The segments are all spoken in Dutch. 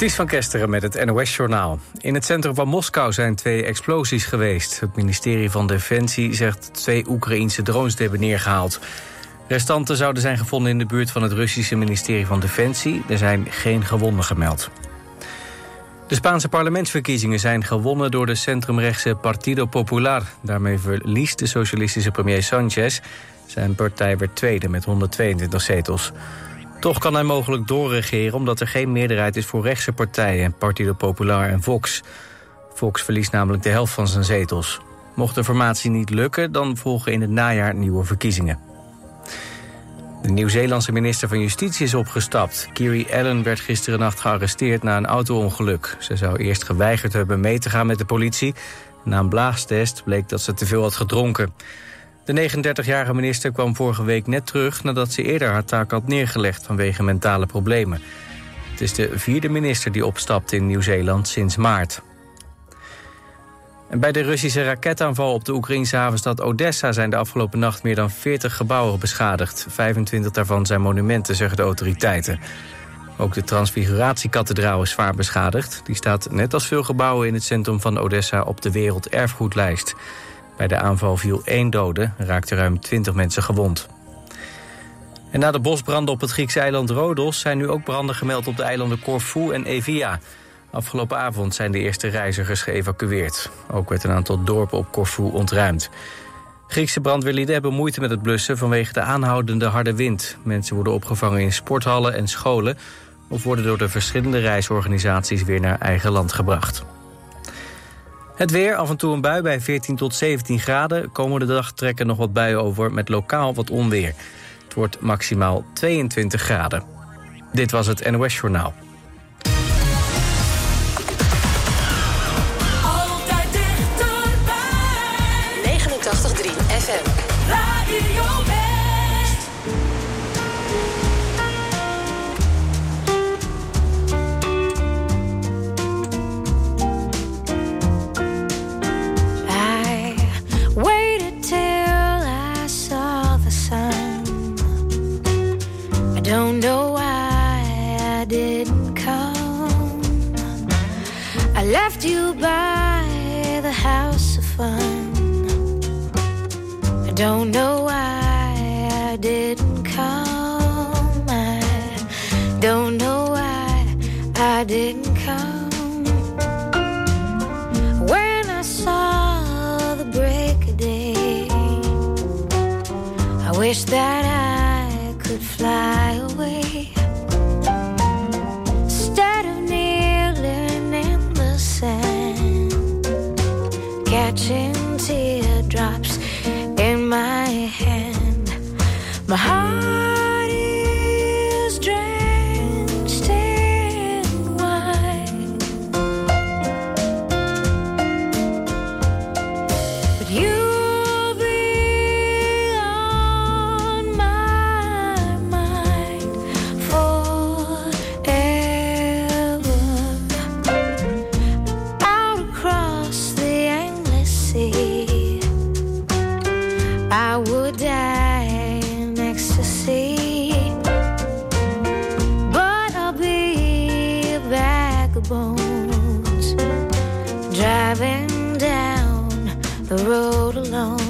Ties van Kesteren met het NOS-journaal. In het centrum van Moskou zijn twee explosies geweest. Het ministerie van Defensie zegt twee Oekraïense drones te hebben neergehaald. Restanten zouden zijn gevonden in de buurt van het Russische ministerie van Defensie. Er zijn geen gewonden gemeld. De Spaanse parlementsverkiezingen zijn gewonnen door de centrumrechtse Partido Popular. Daarmee verliest de socialistische premier Sanchez. Zijn partij werd tweede met 122 zetels. Toch kan hij mogelijk doorregeren omdat er geen meerderheid is voor rechtse partijen... Partido Popular en Vox. Vox verliest namelijk de helft van zijn zetels. Mocht de formatie niet lukken, dan volgen in het najaar nieuwe verkiezingen. De Nieuw-Zeelandse minister van Justitie is opgestapt. Kiri Allen werd gisteren nacht gearresteerd na een auto-ongeluk. Ze zou eerst geweigerd hebben mee te gaan met de politie. Na een blaastest bleek dat ze te veel had gedronken. De 39-jarige minister kwam vorige week net terug... nadat ze eerder haar taak had neergelegd vanwege mentale problemen. Het is de vierde minister die opstapt in Nieuw-Zeeland sinds maart. En bij de Russische raketaanval op de Oekraïnse havenstad Odessa... zijn de afgelopen nacht meer dan 40 gebouwen beschadigd. 25 daarvan zijn monumenten, zeggen de autoriteiten. Ook de Transfiguratiekathedraal is zwaar beschadigd. Die staat net als veel gebouwen in het centrum van Odessa op de werelderfgoedlijst. Bij de aanval viel één dode en raakten ruim 20 mensen gewond. En na de bosbranden op het Griekse eiland Rodos... zijn nu ook branden gemeld op de eilanden Corfu en Evia. Afgelopen avond zijn de eerste reizigers geëvacueerd. Ook werd een aantal dorpen op Corfu ontruimd. Griekse brandweerlieden hebben moeite met het blussen... vanwege de aanhoudende harde wind. Mensen worden opgevangen in sporthallen en scholen... of worden door de verschillende reisorganisaties weer naar eigen land gebracht. Het weer, af en toe een bui bij 14 tot 17 graden. Komende dag trekken nog wat buien over met lokaal wat onweer. Het wordt maximaal 22 graden. Dit was het NOS Journaal. Of bones driving down the road alone.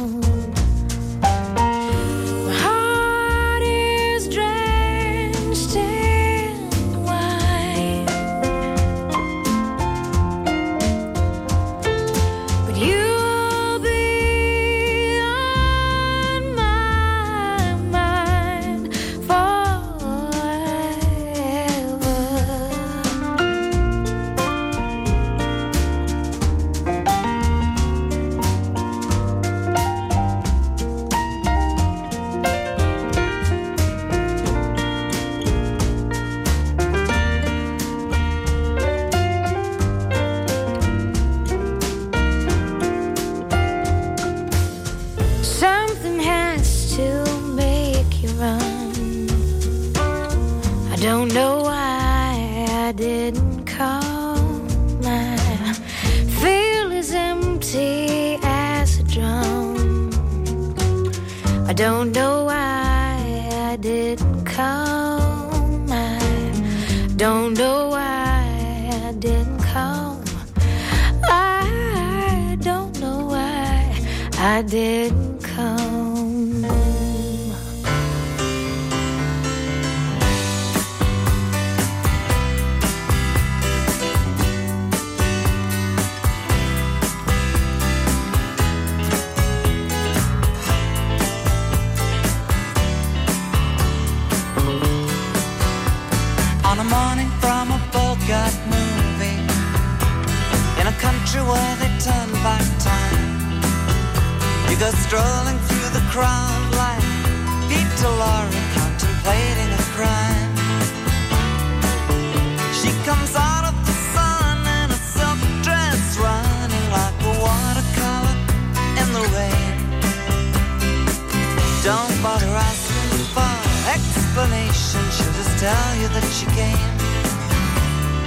Tell you that she came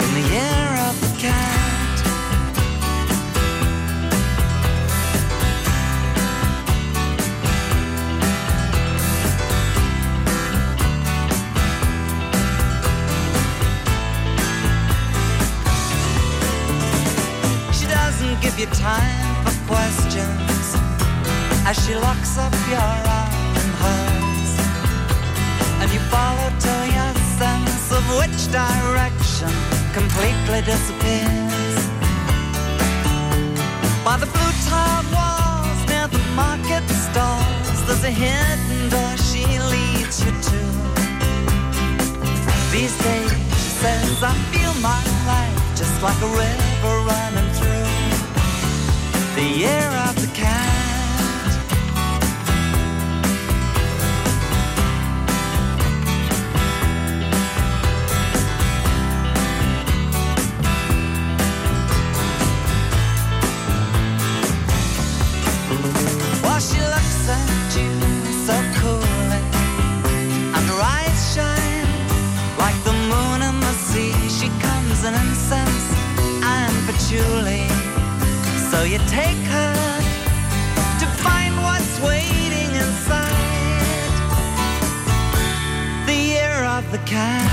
in the year of the cat. She doesn't give you time for questions as she locks up your arm in hers and you follow till your sense of which direction completely disappears. By the blue tiled walls near the market stalls, there's a hidden door she leads you to. These days, she says, I feel my life just like a river running through the year of the cat. You take her to find what's waiting inside the year of the cat.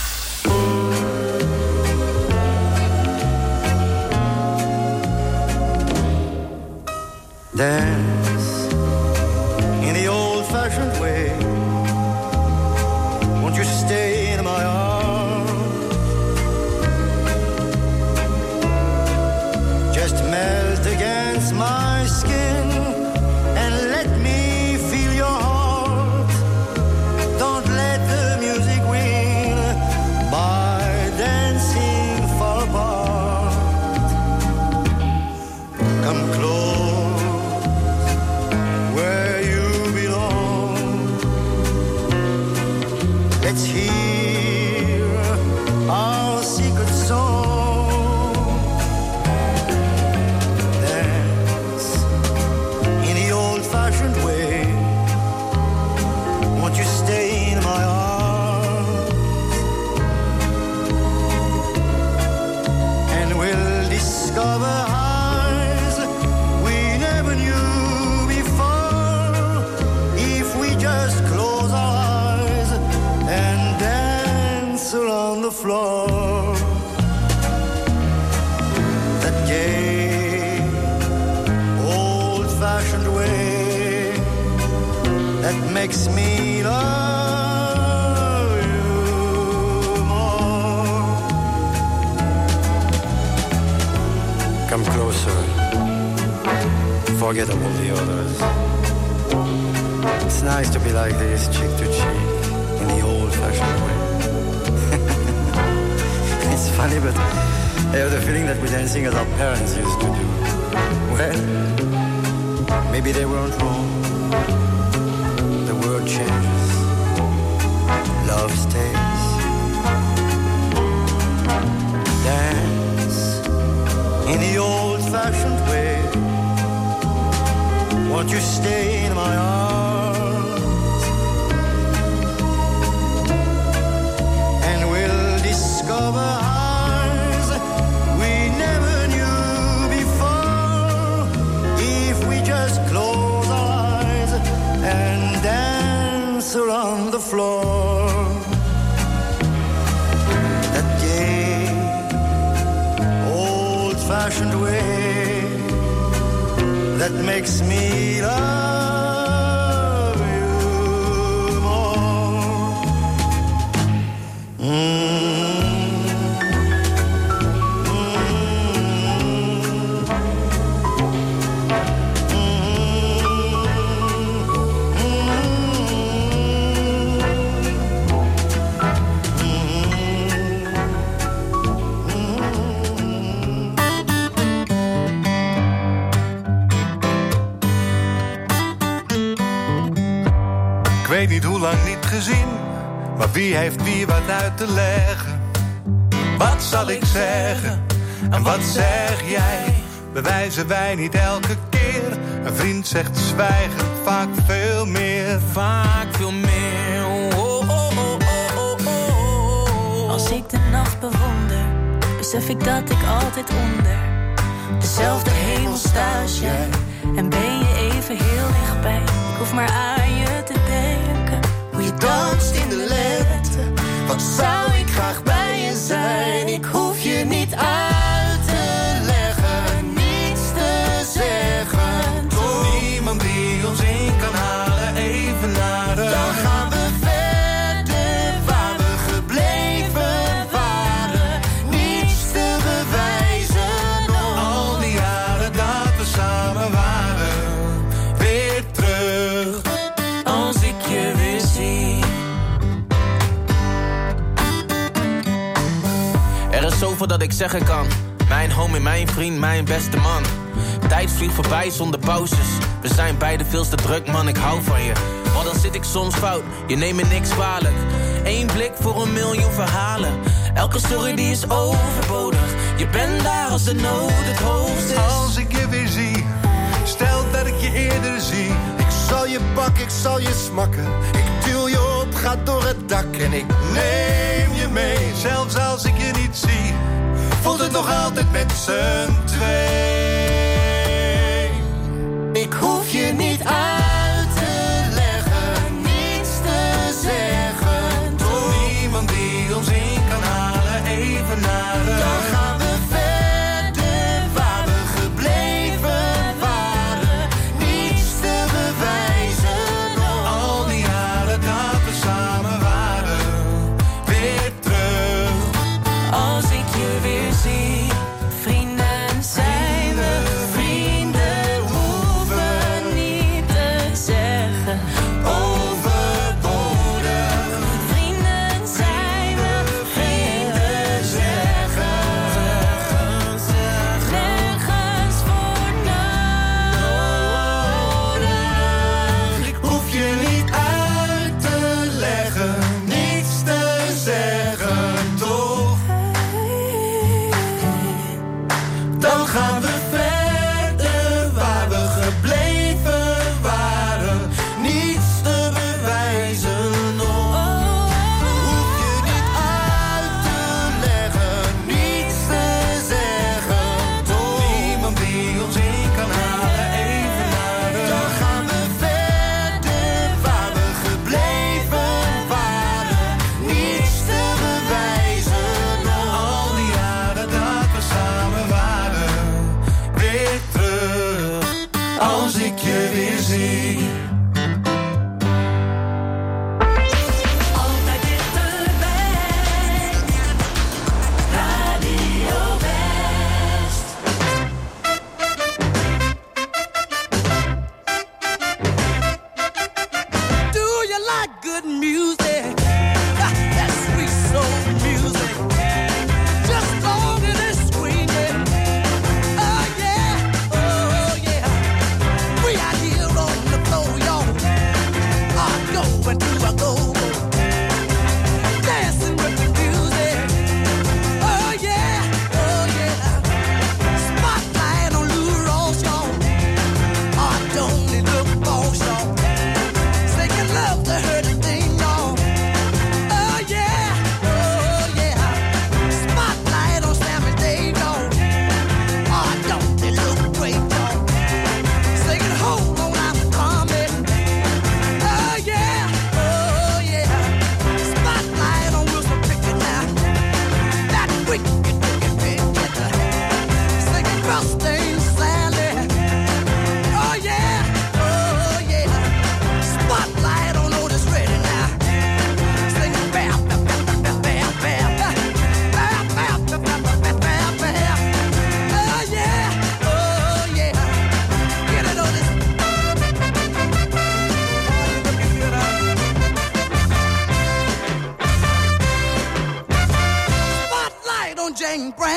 Dance around the floor. That gay, old-fashioned way that makes me love lang niet gezien, maar wie heeft wie wat uit te leggen? Wat zal ik zeggen en wat zeg jij? Bewijzen wij niet elke keer? Een vriend zegt zwijgen vaak veel meer. Vaak veel meer. Oh, oh, oh, oh, oh, oh, oh. Als ik de nacht bewonder, besef ik dat ik altijd onder dezelfde hemel sta als jij. En ben je even heel dichtbij. Ik hoef maar aan je te denken. Danst in de lente. Wat zou ik graag bij je zijn? Ik hoef je niet uit Dat ik zeggen kan. Mijn homie, mijn vriend, mijn beste man. Tijd vliegt voorbij zonder pauzes. We zijn beide veel te druk, man, ik hou van je. Maar dan zit ik soms fout, je neemt me niks kwalijk. Eén blik voor een miljoen verhalen. Elke story die is overbodig. Je bent daar als de nood het hoogst is. Als ik je weer zie, stel dat ik je eerder zie. Ik zal je pakken, ik zal je smakken. Ik ga door het dak en ik neem je mee. Zelfs als ik je niet zie, voelt het nog altijd met z'n twee.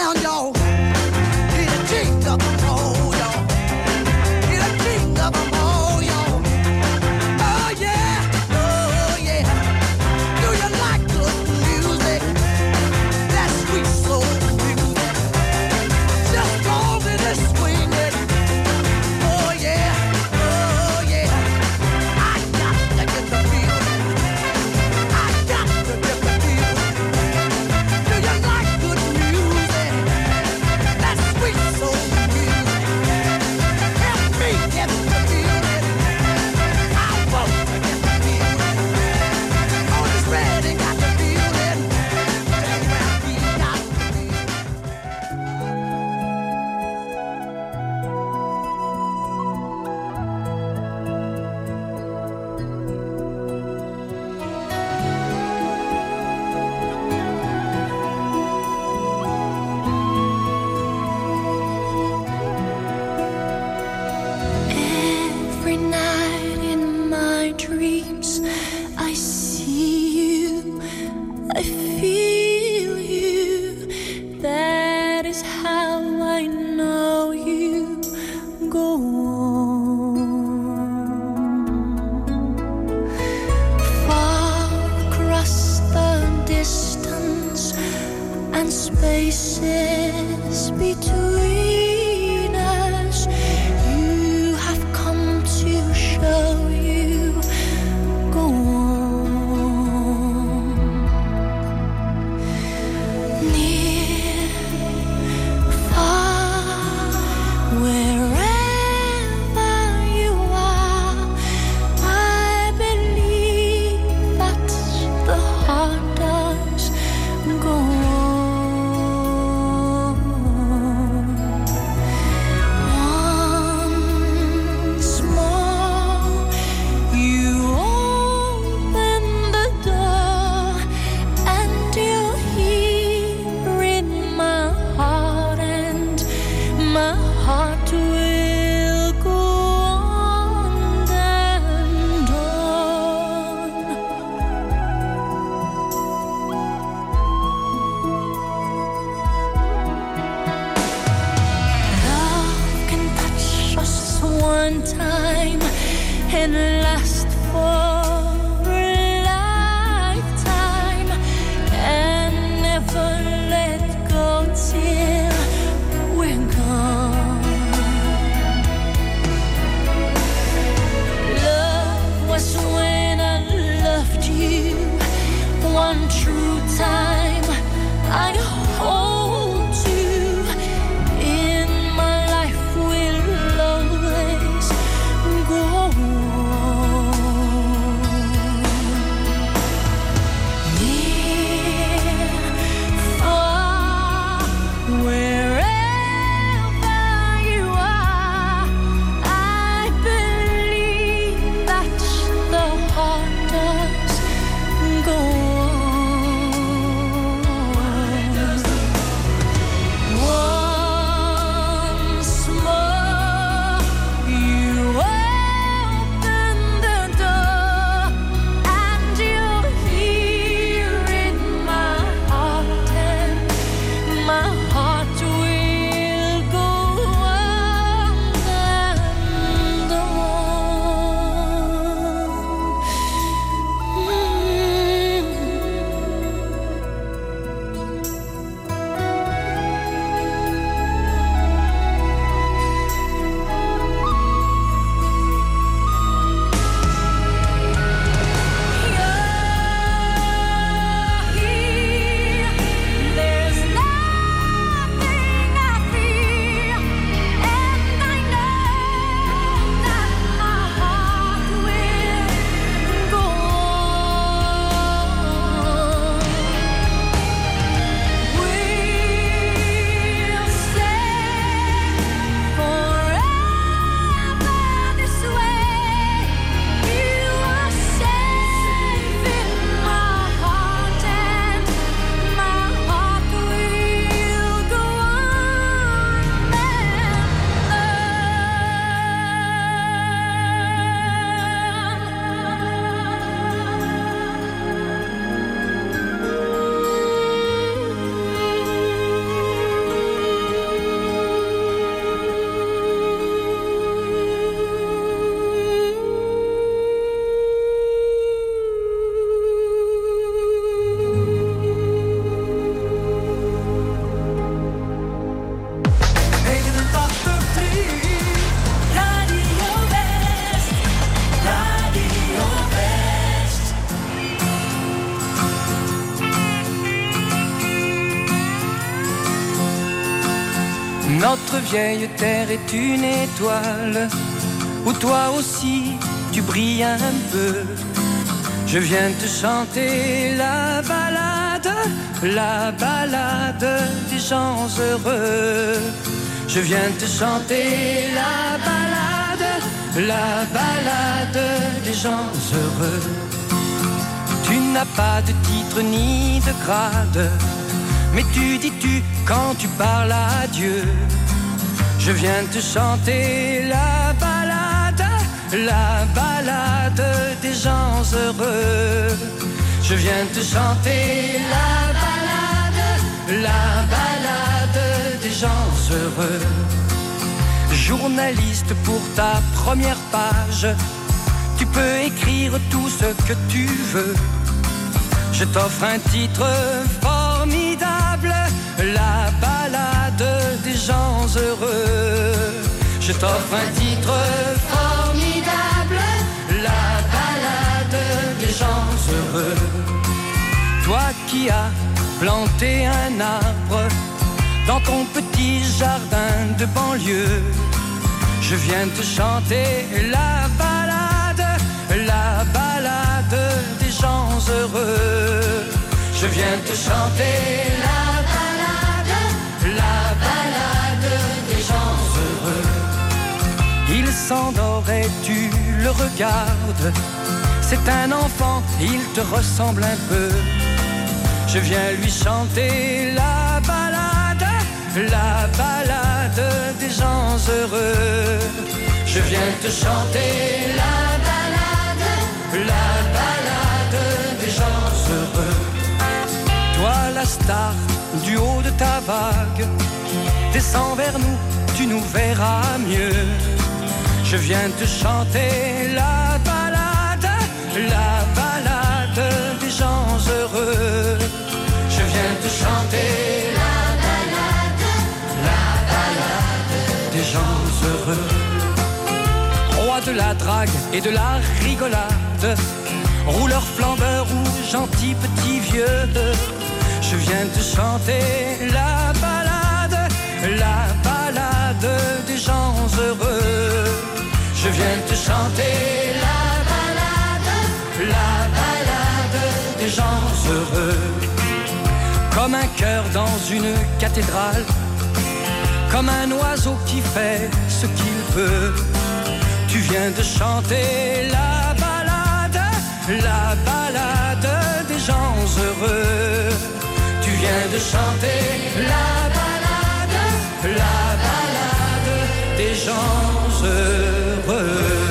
down, y'all. Get it up. Vieille terre est une étoile où toi aussi tu brilles un peu. Je viens te chanter la balade, la balade des gens heureux. Je viens te chanter la balade, la balade des gens heureux. Tu n'as pas de titre ni de grade, mais tu dis tu quand tu parles à Dieu. Je viens te chanter la balade, la balade des gens heureux. Je viens te chanter la balade, la balade des gens heureux. Journaliste pour ta première page, tu peux écrire tout ce que tu veux. Je t'offre un titre formidable, heureux. Je t'offre un titre formidable, la balade des gens heureux. Toi qui as planté un arbre dans ton petit jardin de banlieue, je viens te chanter la balade, la balade des gens heureux. Je viens te chanter la Et tu le regardes. C'est un enfant, il te ressemble un peu. Je viens lui chanter la balade, la balade des gens heureux. Je viens te chanter la balade, la balade des gens heureux. Toi la star du haut de ta vague, descends vers nous, tu nous verras mieux. Je viens te chanter la balade, la balade des gens heureux. Je viens te chanter la balade, la balade des gens heureux. Roi de la drague et de la rigolade, rouleur flambeur ou gentil petit vieux. Je viens te chanter la balade, la balade des gens heureux. Je viens te chanter la balade, la balade des gens heureux. Comme un cœur dans une cathédrale, comme un oiseau qui fait ce qu'il veut. Tu viens de chanter la balade, la balade des gens heureux. Tu viens de chanter la balade, la balade des gens heureux. 会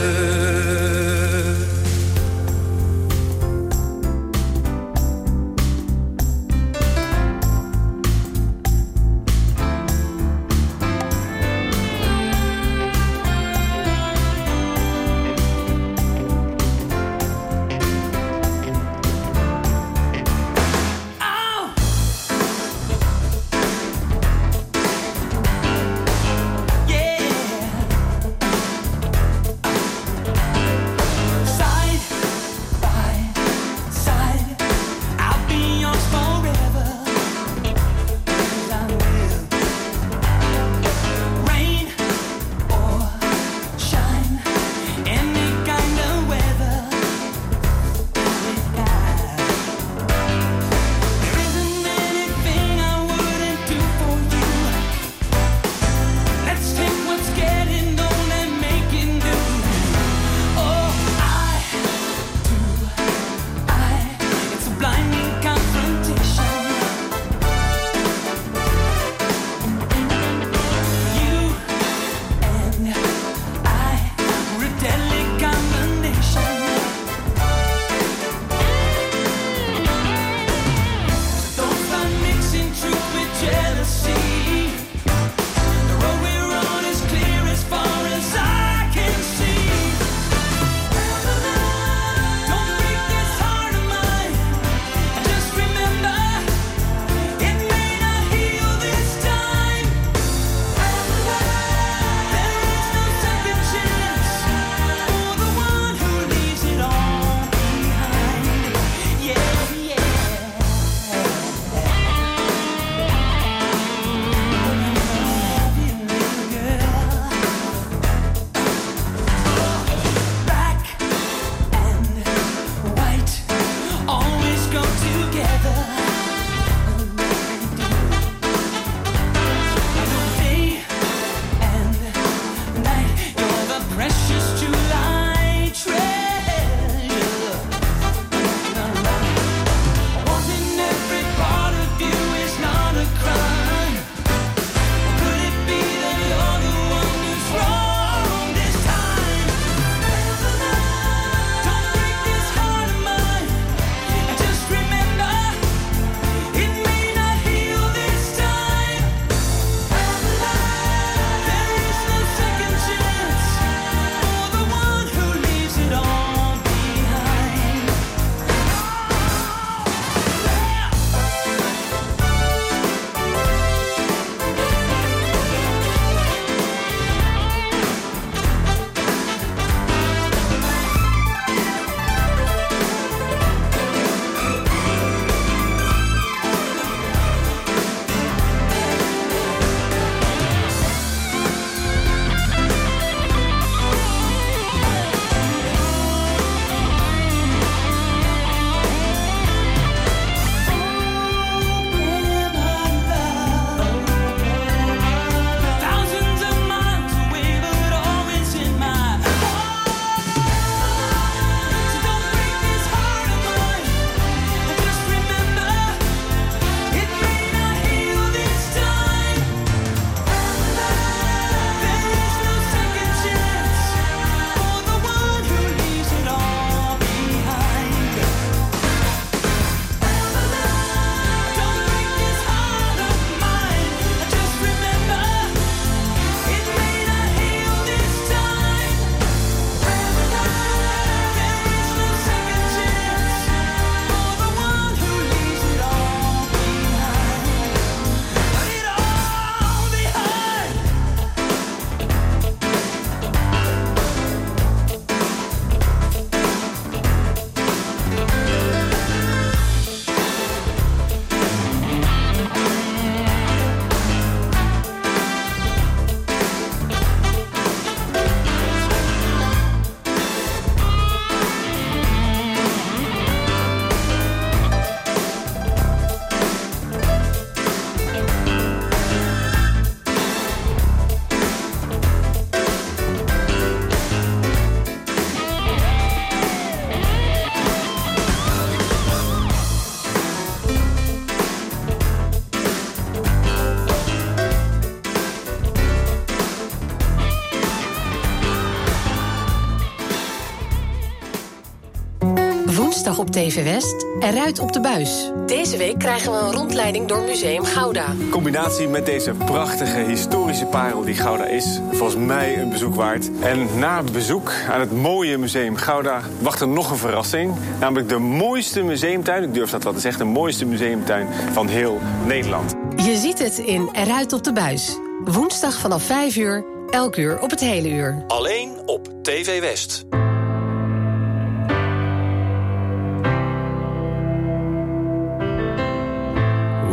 TV West. Eruit op de buis. Deze week krijgen we een rondleiding door Museum Gouda. In combinatie met deze prachtige historische parel die Gouda is, volgens mij een bezoek waard. En na het bezoek aan het mooie Museum Gouda wacht er nog een verrassing. Namelijk de mooiste museumtuin, ik durf dat wel te zeggen, de mooiste museumtuin van heel Nederland. Je ziet het in Eruit op de buis. Woensdag vanaf 5 uur, elk uur op het hele uur. Alleen op TV West.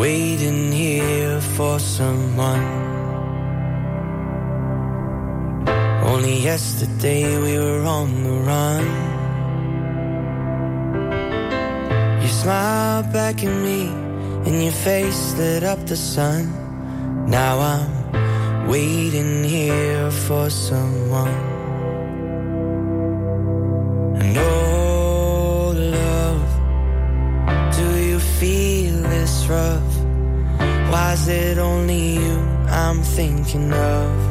Waiting here for someone. Only yesterday we were on the run. You smiled back at me, and your face lit up the sun. Now I'm waiting here for someone. Is it only you I'm thinking of?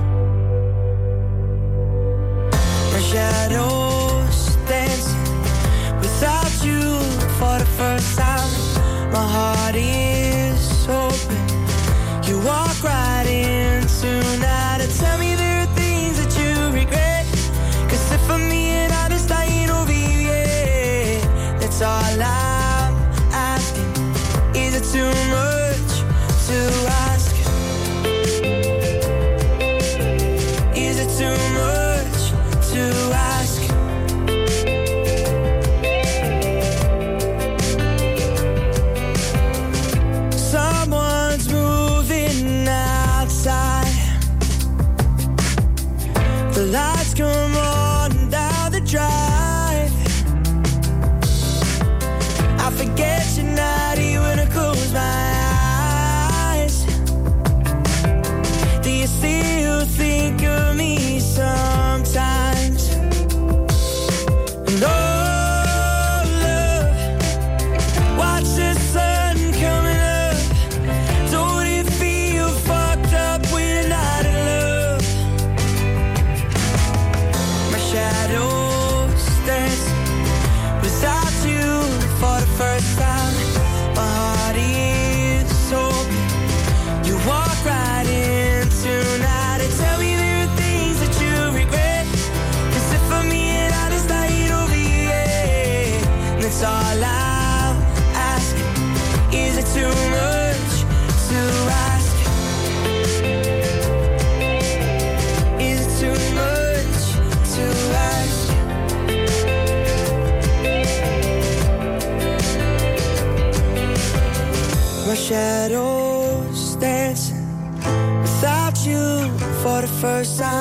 First time.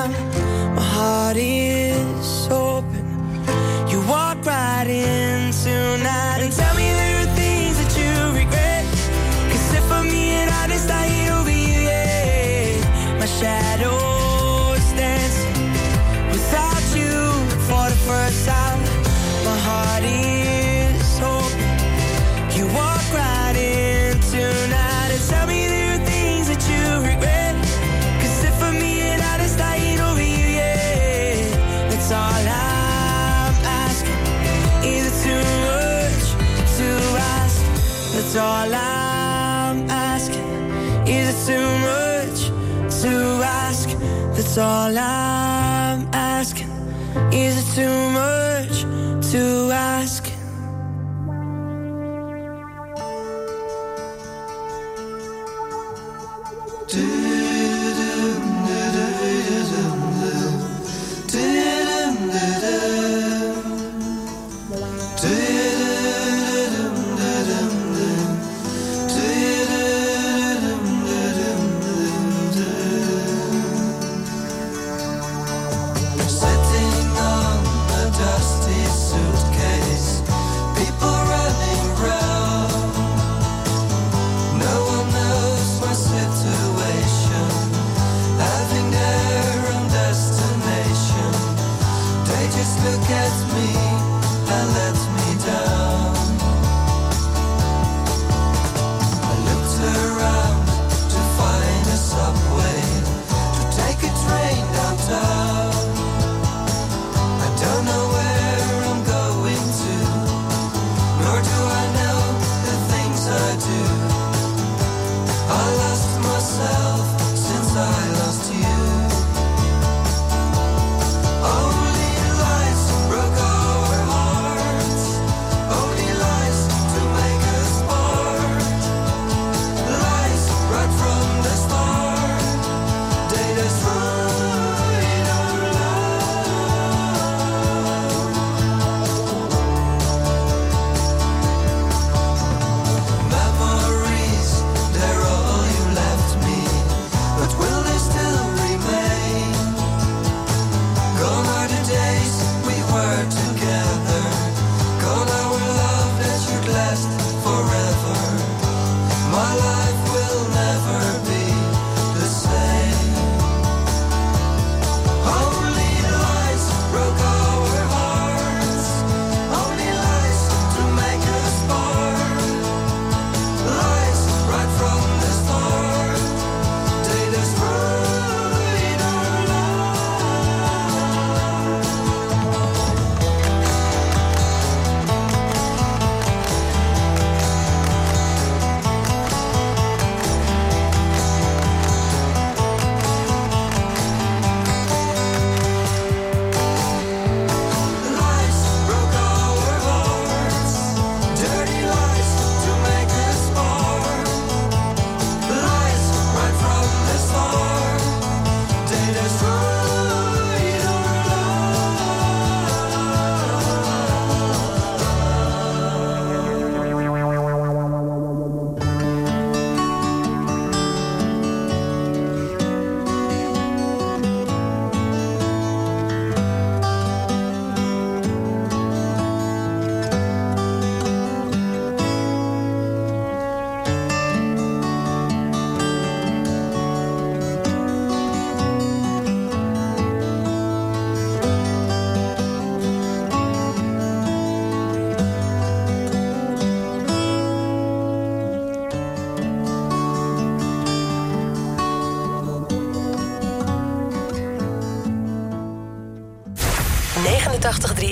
All I'm asking. Is it too much to ask? That's all I'm asking. Is it too much to ask?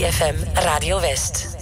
FM Radio West.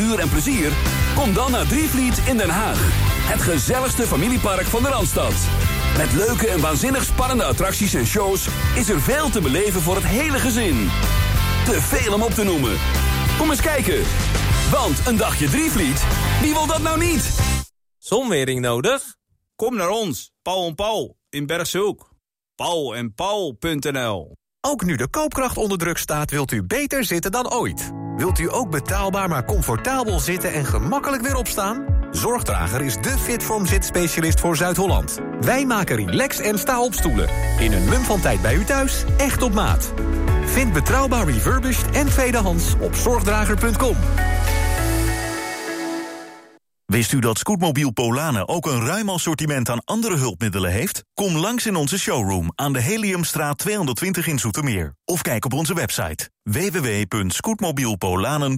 avontuur en plezier? Kom dan naar Drievliet in Den Haag. Het gezelligste familiepark van de Randstad. Met leuke en waanzinnig spannende attracties en shows... is er veel te beleven voor het hele gezin. Te veel om op te noemen. Kom eens kijken. Want een dagje Drievliet, wie wil dat nou niet? Zonwering nodig? Kom naar ons, Paul en Paul, in Bergshoek. Paul en Paul.nl ook nu de koopkracht onder druk staat, wilt u beter zitten dan ooit. Wilt u ook betaalbaar maar comfortabel zitten en gemakkelijk weer opstaan? Zorgdrager is de Fitform zitspecialist voor Zuid-Holland. Wij maken relax- en sta-opstoelen. In een mum van tijd bij u thuis, echt op maat. Vind betrouwbaar refurbished en tweedehands op zorgdrager.com. Wist u dat Scootmobiel Polanen ook een ruim assortiment aan andere hulpmiddelen heeft? Kom langs in onze showroom aan de Heliumstraat 220 in Zoetermeer. Of kijk op onze website www.scootmobielpolanen.nl